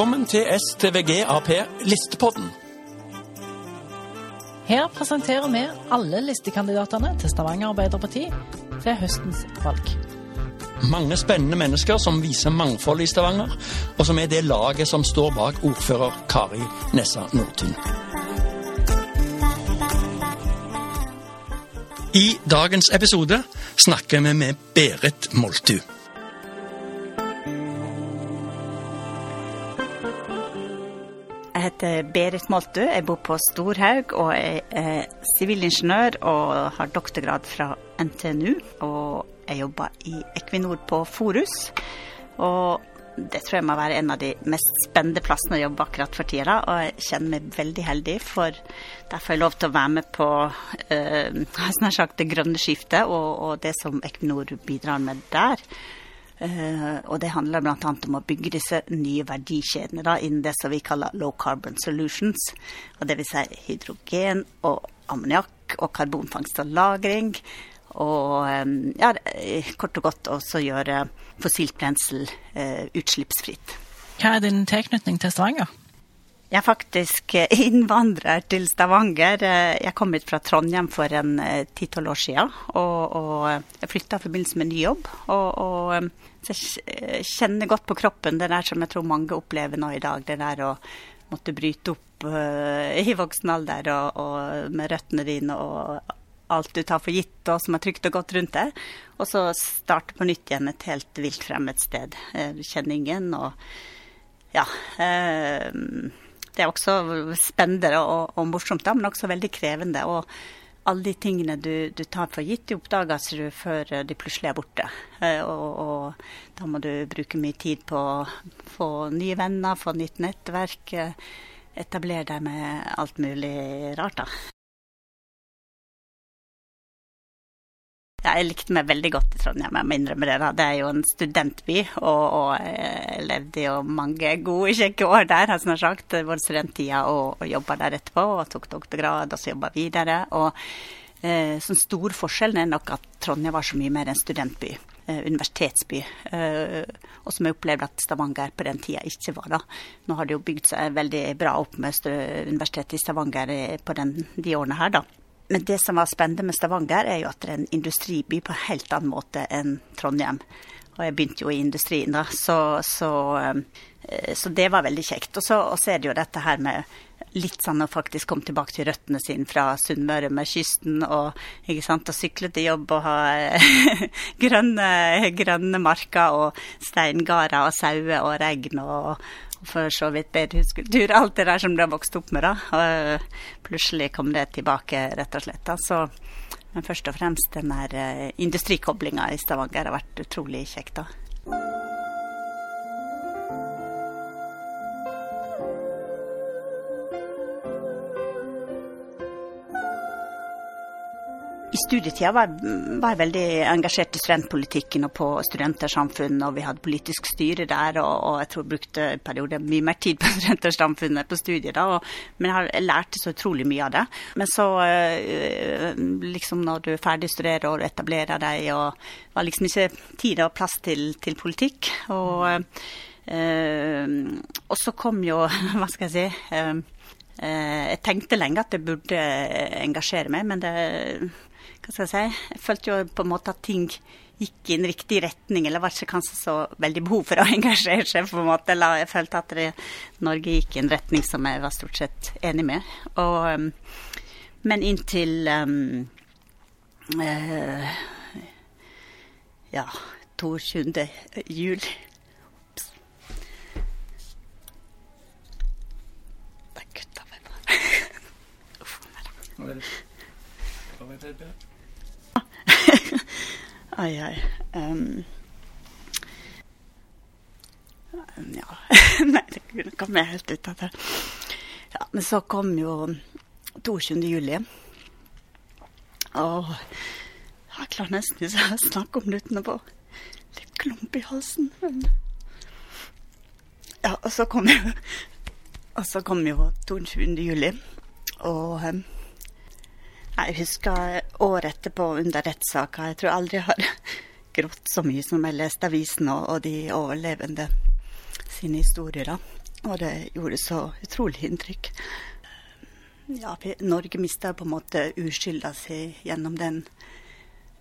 Velkommen til STVG Ap Listepodden. Her presenterer vi alle listekandidatene til Stavanger Arbeiderparti til høstens valg. Mange spennende mennesker som viser mangfoldet i Stavanger, og som er det laget som står bak ordfører Kari Nessa Nordtun. I dagens episode snakker vi med Berit Moltu. Heter Berit Moltu, jeg bor på Storhaug og jeg er sivilingeniør og har doktorgrad fra NTNU. Og jeg jobber i Equinor på Forus. Og det tror jeg må være en av de mest spennende plassene å jobbe akkurat for tida. Og jeg kjenner meg veldig heldig, for der får jeg lov til å være med på eh, sagt det grønne skiftet og, og det som Equinor bidrar med der. Uh, og det handler bl.a. om å bygge disse nye verdikjedene da, innen det som vi kaller low carbon solutions. Og vil si hydrogen og ammoniakk og karbonfangst og -lagring. Og ja, kort og godt også gjøre fossilt brensel uh, utslippsfritt. Hva er din tilknytning til Stavanger? Jeg er faktisk innvandrer til Stavanger. Jeg kom hit fra Trondheim for en ti-tolv år siden. Og, og jeg flytta i forbindelse med ny jobb. Og, og jeg kjenner godt på kroppen det der som jeg tror mange opplever nå i dag. Det der å måtte bryte opp uh, i voksen alder og, og, med røttene dine og alt du tar for gitt og som er trygt og godt rundt deg. Og så starte på nytt igjen et helt vilt fremmed sted. Du kjenner ingen og ja. Uh, det er også spennende og, og morsomt, da, men også veldig krevende. og alle de tingene du, du, tar for gitt, de oppdages du før de plutselig er borte. Eh, og, og, da må du bruke mye tid på å få nye venner, få nytt nettverk. Etablere deg med alt mulig rart, da. Jeg likte meg veldig godt i Trondheim, jeg må innrømme det. da. Det er jo en studentby, og, og jeg levde jo mange gode, kjekke år der, har jeg sagt. Både studenttida og, og jobba der etterpå, og tok doktorgrad, og så jobba videre. Og eh, sånn stor forskjell er nok at Trondheim var så mye mer en studentby. Eh, universitetsby. Eh, og som jeg opplevde at Stavanger på den tida ikke var. da. Nå har det jo bygd seg veldig bra opp med Universitetet i Stavanger på den, de årene her, da. Men det som var spennende med Stavanger, er jo at det er en industriby på en helt annen måte enn Trondheim. Og jeg begynte jo i industrien, da, så, så, så det var veldig kjekt. Og så, og så er det jo dette her med litt sånn å faktisk komme tilbake til røttene sine fra Sunnmøre med kysten og ikke sant, og sykle til jobb og ha grønne, grønne marker og steingarder og sauer og regn og, for så vidt bedehuskultur, alt det der som du har vokst opp med. da. Plutselig kom det tilbake, rett og slett. da. Så, men først og fremst den der industrikoblinga i Stavanger har vært utrolig kjekt. da. I studietida var, jeg veldig engasjert i studentpolitikken og på Studentersamfunnet, og vi hadde politisk styre der, og, og jeg tror jeg brukte en periode mye mer tid på Studentersamfunnet på studiet da, og, men jeg har lært så utrolig mye av det. Men så, liksom når du er ferdig studerer og etablerer deg, og var liksom ikke tid og plass til, til politikk. og Uh, og så kom jo, hva skal jeg si uh, Jeg tenkte lenge at jeg burde engasjere meg, men det hva skal jeg si, jeg følte jo på en måte at ting gikk i en riktig retning, eller var ikke kanskje så veldig behov for å engasjere seg. på en måte. Eller Jeg følte at det, Norge gikk i en retning som jeg var stort sett enig med. Og, men inntil um, uh, ja, 22. jul. Ops. Der kutta jeg bare. Uff a meg. ai, ai. Um, ja Nei, det kom jeg helt ut av det. Ja, men så kom jo 22. juli. Og jeg klarer nesten ikke å snakke om det uten å få litt klump i halsen. Men ja, og så kom jo Og så kom jo 22. juli. Og um, jeg husker året etterpå under rettssaka. Jeg tror aldri jeg har grått så mye som jeg leste avisen og, og de overlevende sine historier. Og det gjorde så utrolig inntrykk. Ja, Norge mista på en måte uskylda si gjennom den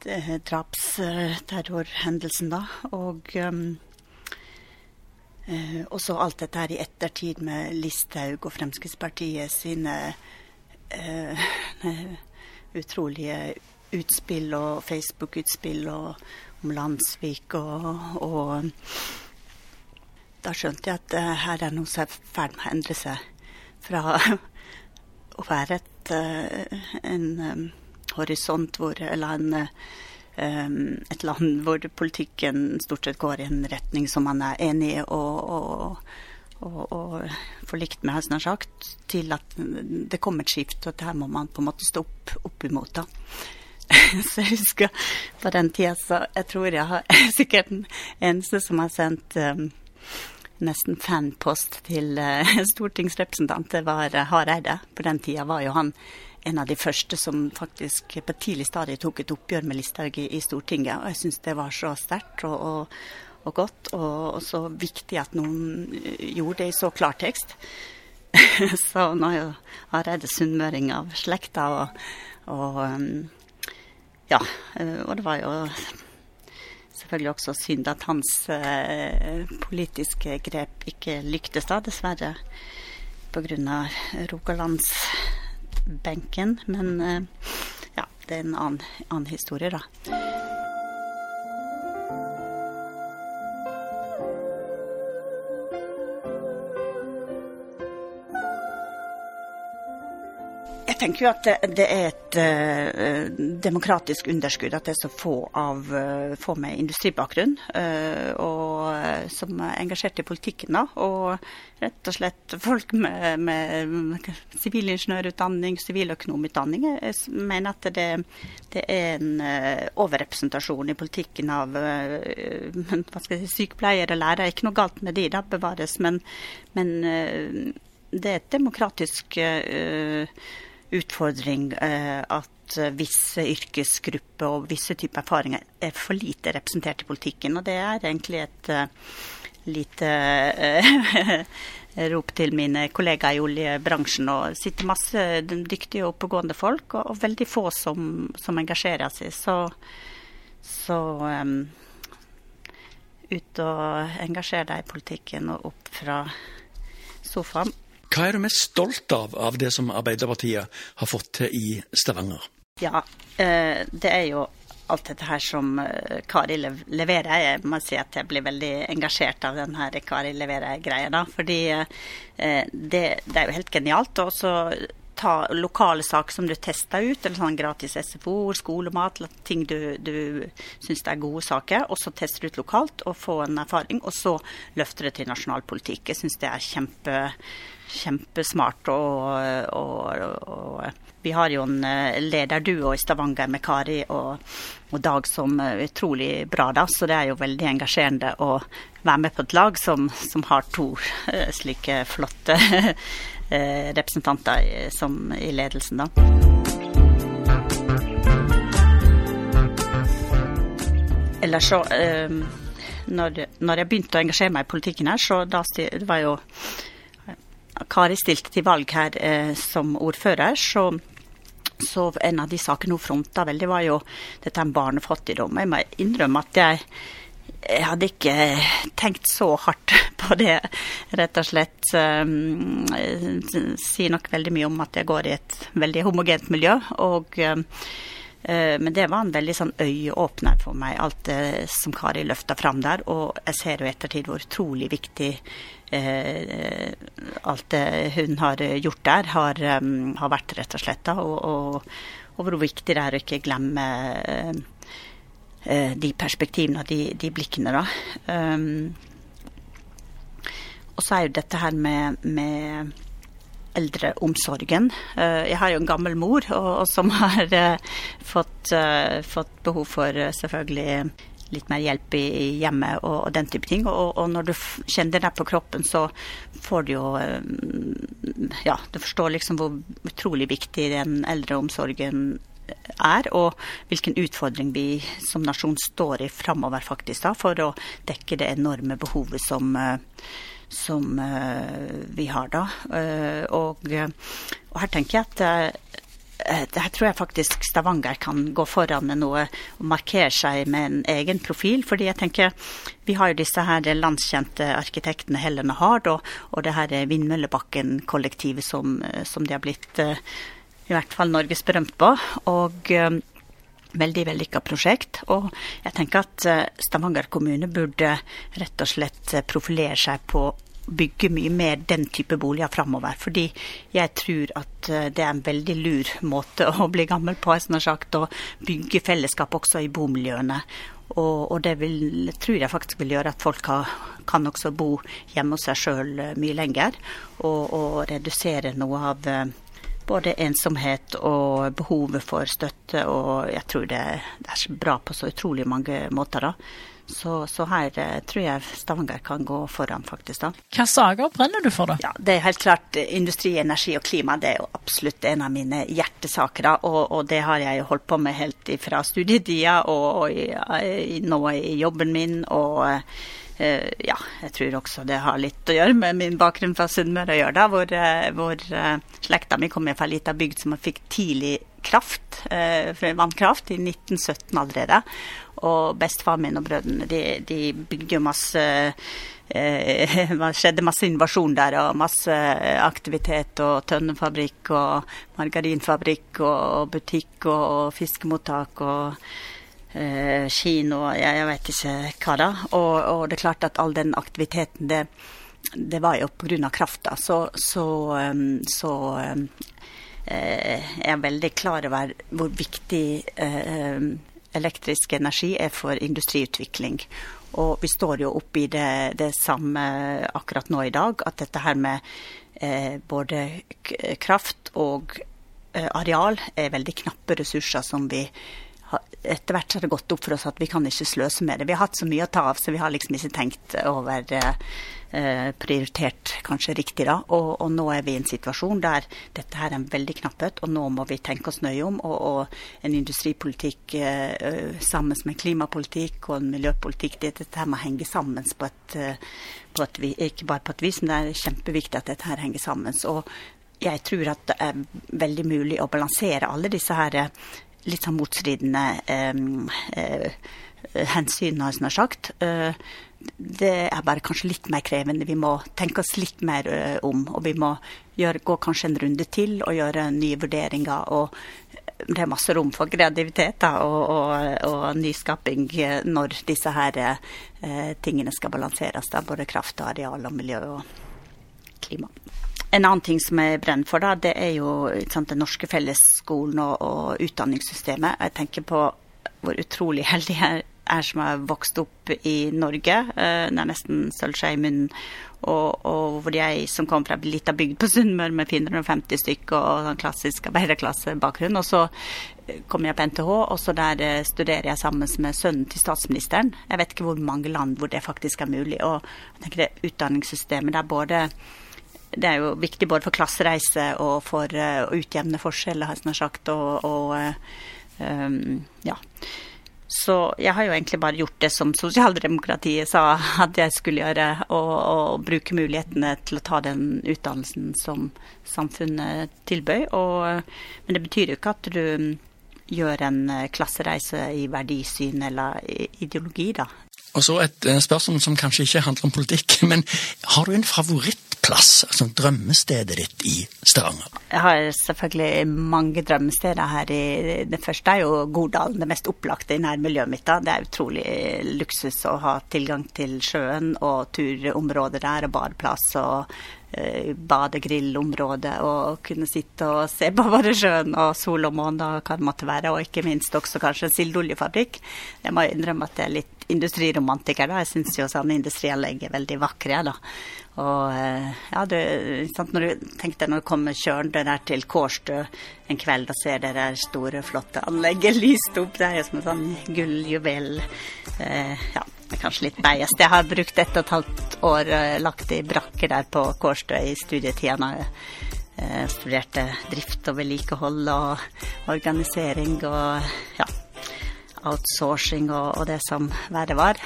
drapsterrorhendelsen, da. Og um, Eh, så alt dette her i ettertid med Listhaug og Fremskrittspartiet sine eh, utrolige utspill og Facebook-utspill om Landsvik og, og, Da skjønte jeg at uh, her er noe som er i ferd med å endre seg. Fra å være et, uh, en um, horisont hvor Eller en et land hvor politikken stort sett går i en retning som man er enig i og, og, og, og forlikt med, har sagt, til at det kommer et skift, og at her må man på en måte stå opp, opp imot. da. så jeg husker på den tida så jeg tror jeg har sikkert den eneste som har sendt um, nesten fanpost til uh, stortingsrepresentant, det var uh, Hareide. På den tida var jo han en av de første som faktisk på tidlig stadium tok et oppgjør med Listhaug i, i, Stortinget. Og jeg syns det var så sterkt og, og, og, godt, og, og, så viktig at noen eh, gjorde det i så klartekst. så nå er jo det sunnmøring av slekta, og, ja. Eh, og det var jo selvfølgelig også synd at hans eh, politiske grep ikke lyktes da, dessverre. Pga. Rogalandsbenken. Men ja, det er en annen, annen historie, da. Tenker jo at det, er et uh, demokratisk underskudd at det er så få, av, uh, få med industribakgrunn uh, og som er engasjert i politikken. Og rett og slett folk med sivilingeniørutdanning, siviløkonomutdanning. Mener at det, det er en overrepresentasjon i politikken av hva skal jeg si, sykepleiere og lærere. Ikke noe galt med de, da bevares, men, men det er et demokratisk uh, utfordring eh, at visse yrkesgrupper og visse typer erfaringer er for lite representert i politikken. Og det er egentlig et uh, lite rop til mine kollegaer i oljebransjen. Og sitter masse dyktige og oppegående folk, og veldig få som, som engasjerer seg. Så, så um, ut og engasjer deg i politikken og opp fra sofaen. Hva er du mest stolt av av det som Arbeiderpartiet har fått til i Stavanger? Ja, eh, det er jo alt dette her som eh, Kari leverer. Jeg må si at jeg blir veldig engasjert av den her Kari leverer-greia. da, Fordi eh, det, det, er jo helt genialt. Og så ta lokale saker som du tester ut, eller sånn gratis SFO, skolemat, ting du, du syns er gode saker, og så tester du ut lokalt og få en erfaring, og så løfter det til nasjonal politikk. Jeg syns det er kjempe kjempesmart. Og, og, og, vi har jo en eh, lederduo i Stavanger med Kari og, og, Dag som er utrolig bra, da. Så det er jo veldig engasjerende å være med på et lag som, som har to uh, slike flotte representanter som, i ledelsen, da. Ellers så når, jeg begynte å engasjere meg i politikken her, så da det var jo Kari stilte til valg her eh, som ordfører, så, så en av de sakene hun fronta veldig, var jo dette med barnefattigdom. Jeg må innrømme at jeg, jeg hadde ikke tenkt så hardt på det, rett og slett. Um, sier nok veldig mye om at jeg går i et veldig homogent miljø. og um, men det var en veldig sånn øyeåpner for meg, alt det som Kari løfta fram der. Og jeg ser jo i ettertid hvor utrolig viktig eh, alt det hun har gjort der, har, um, har vært, rett og slett. Da, og, og, og, hvor viktig det er å ikke glemme eh, de perspektivene og de, de blikkene, da. Um, og så er jo dette her med, med eldreomsorgen. Uh, jeg har jo en gammel mor og, og som har uh, fått, uh, fått, behov for selvfølgelig litt mer hjelp i, hjemmet og, og, den type ting. Og, og når du kjenner det på kroppen, så får du jo eh, Ja, du forstår liksom hvor utrolig viktig den eldreomsorgen er, og hvilken utfordring vi som nasjon står i framover faktisk da, for å dekke det enorme behovet som, eh, som vi har, da. Og, og, her tenker jeg at her tror jeg faktisk Stavanger kan gå foran med noe og markere seg med en egen profil. fordi jeg tenker Vi har jo disse her landskjente arkitektene Helen og Hard og, og det her Vindmøllebakken-kollektivet som, som de har blitt i hvert fall norgesberømt på. Og veldig vellykka prosjekt. Og jeg tenker at eh, Stavanger kommune burde rett og slett eh, profilere seg på å bygge mye mer den type boliger framover. Fordi jeg tror at eh, det er en veldig lur måte å bli gammel på, jeg sagt, å bygge fellesskap også i bomiljøene. Og, og, det vil, tror jeg faktisk vil gjøre at folk har, kan også bo hjemme hos seg sjøl mye lenger. Og, og redusere noe av både ensomhet og behovet for støtte, og jeg tror det, det er bra på så utrolig mange måter. da. Så, så, her eh, tror jeg Stavanger kan gå foran, faktisk. da. Hvilke saker brenner du for, da? Ja, Det er helt klart industri, energi og klima. Det er jo absolutt en av mine hjertesaker. da, og, og det har jeg jo holdt på med helt fra studietida og, og i, i, nå i jobben min. og Uh, ja, jeg tror også det har litt å gjøre med min bakgrunn fra Sunnmøre å gjøre, da, hvor, uh, hvor uh, slekta mi kommer fra ei lita bygd som fikk tidlig kraft, vannkraft, i 1917 allerede. Og bestefaren min og brødrene de, de bygde jo masse det skjedde masse innovasjon der, og masse aktivitet. Og tønnefabrikk og margarinfabrikk og butikk og fiskemottak og eh, kino, jeg, jeg vet ikke hva da. Og, og, det er klart at all den aktiviteten, det, det var jo pga. krafta. Så, så, um, så um, eh, jeg er veldig klar over hvor viktig eh, elektrisk energi er for industriutvikling. Og vi står jo oppe i det, det, samme akkurat nå i dag, at dette her med eh, både kraft og eh, areal er veldig knappe ressurser som vi etter hvert har det gått opp for oss at vi kan ikke sløse med det. Vi har hatt så mye å ta av, så vi har liksom ikke tenkt over eh, prioritert kanskje riktig da. Og, og, nå er vi i en situasjon der dette her er en veldig knapphet, og nå må vi tenke oss nøye om. Og, og en industripolitikk eh, sammen med klimapolitikk og en miljøpolitikk, det, dette her må henge sammen på et, eh, på et, ikke bare på et vis, men det er kjempeviktig at dette her henger sammen. Og jeg tror at det er veldig mulig å balansere alle disse her litt sånn motstridende eh, hensyn, har jeg sagt. Eh, det er bare kanskje litt mer krevende. Vi må tenke oss litt mer uh, om. Og vi må gjøre, gå kanskje en runde til og gjøre nye vurderinger. Og det er masse rom for kreativitet da, og, og, og, nyskaping når disse her eh, tingene skal balanseres. Da, både kraft, og areal, og miljø og klima. En annen ting som jeg brenner for, da, det er jo sant, den norske fellesskolen og, og, utdanningssystemet. Jeg tenker på hvor utrolig heldig jeg er som har vokst opp i Norge. Eh, det er nesten sølvskje i munnen. Og, og, hvor jeg som kom fra ei lita bygd på Sunnmøre med 450 stykker og sånn klassisk arbeiderklassebakgrunn. Og så kommer kom jeg på NTH, og så der eh, studerer jeg sammen med sønnen til statsministeren. Jeg vet ikke hvor mange land hvor det faktisk er mulig. Og jeg tenker det utdanningssystemet der både det er jo viktig både for klassereise og for uh, å utjevne forskjeller, har jeg snart sagt. Og, og um, ja. Så jeg har jo egentlig bare gjort det som sosialdemokratiet sa at jeg skulle gjøre, og, og bruke mulighetene til å ta den utdannelsen som samfunnet tilbød. men det betyr jo ikke at du gjør en klassereise i verdisyn eller ideologi, da. Og så et spørsmål som kanskje ikke handler om politikk, men har du en favoritt plass, altså drømmestedet ditt i Stavanger? Jeg har selvfølgelig mange drømmesteder her. I, det første er jo Godalen, det mest opplagte i nærmiljøet mitt. Da. Det er utrolig luksus å ha tilgang til sjøen og turområder der, og badeplass og eh, badegrillområde. Og kunne sitte og se på både sjøen og sol og måne og hva det måtte være. Og ikke minst også kanskje en sildeoljefabrikk. Jeg må innrømme at det er litt industriromantiker, da. Jeg syns jo sånne industrianlegg er veldig vakre, da. Og eh, ja, du, sant, når du tenker når du kommer kjørende der til Kårstø en kveld og ser det der store, flotte anlegget lyst opp, det er jo som en sånn gulljuvel. Eh, ja, det kanskje litt beist. Jeg har brukt ett og et halvt år eh, lagt i brakke der på Kårstø i studietida når jeg eh, studerte drift og vedlikehold og organisering og ja, outsourcing og, og det som verre var.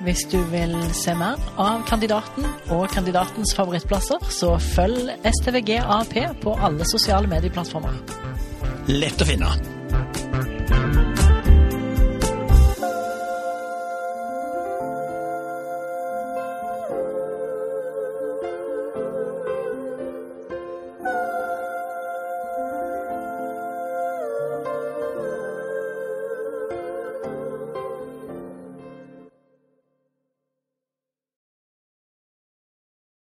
Hvis du vil se mer av kandidaten og kandidatens favorittplasser, så følg STVGAP på alle sosiale medieplattformer. Lett å finne.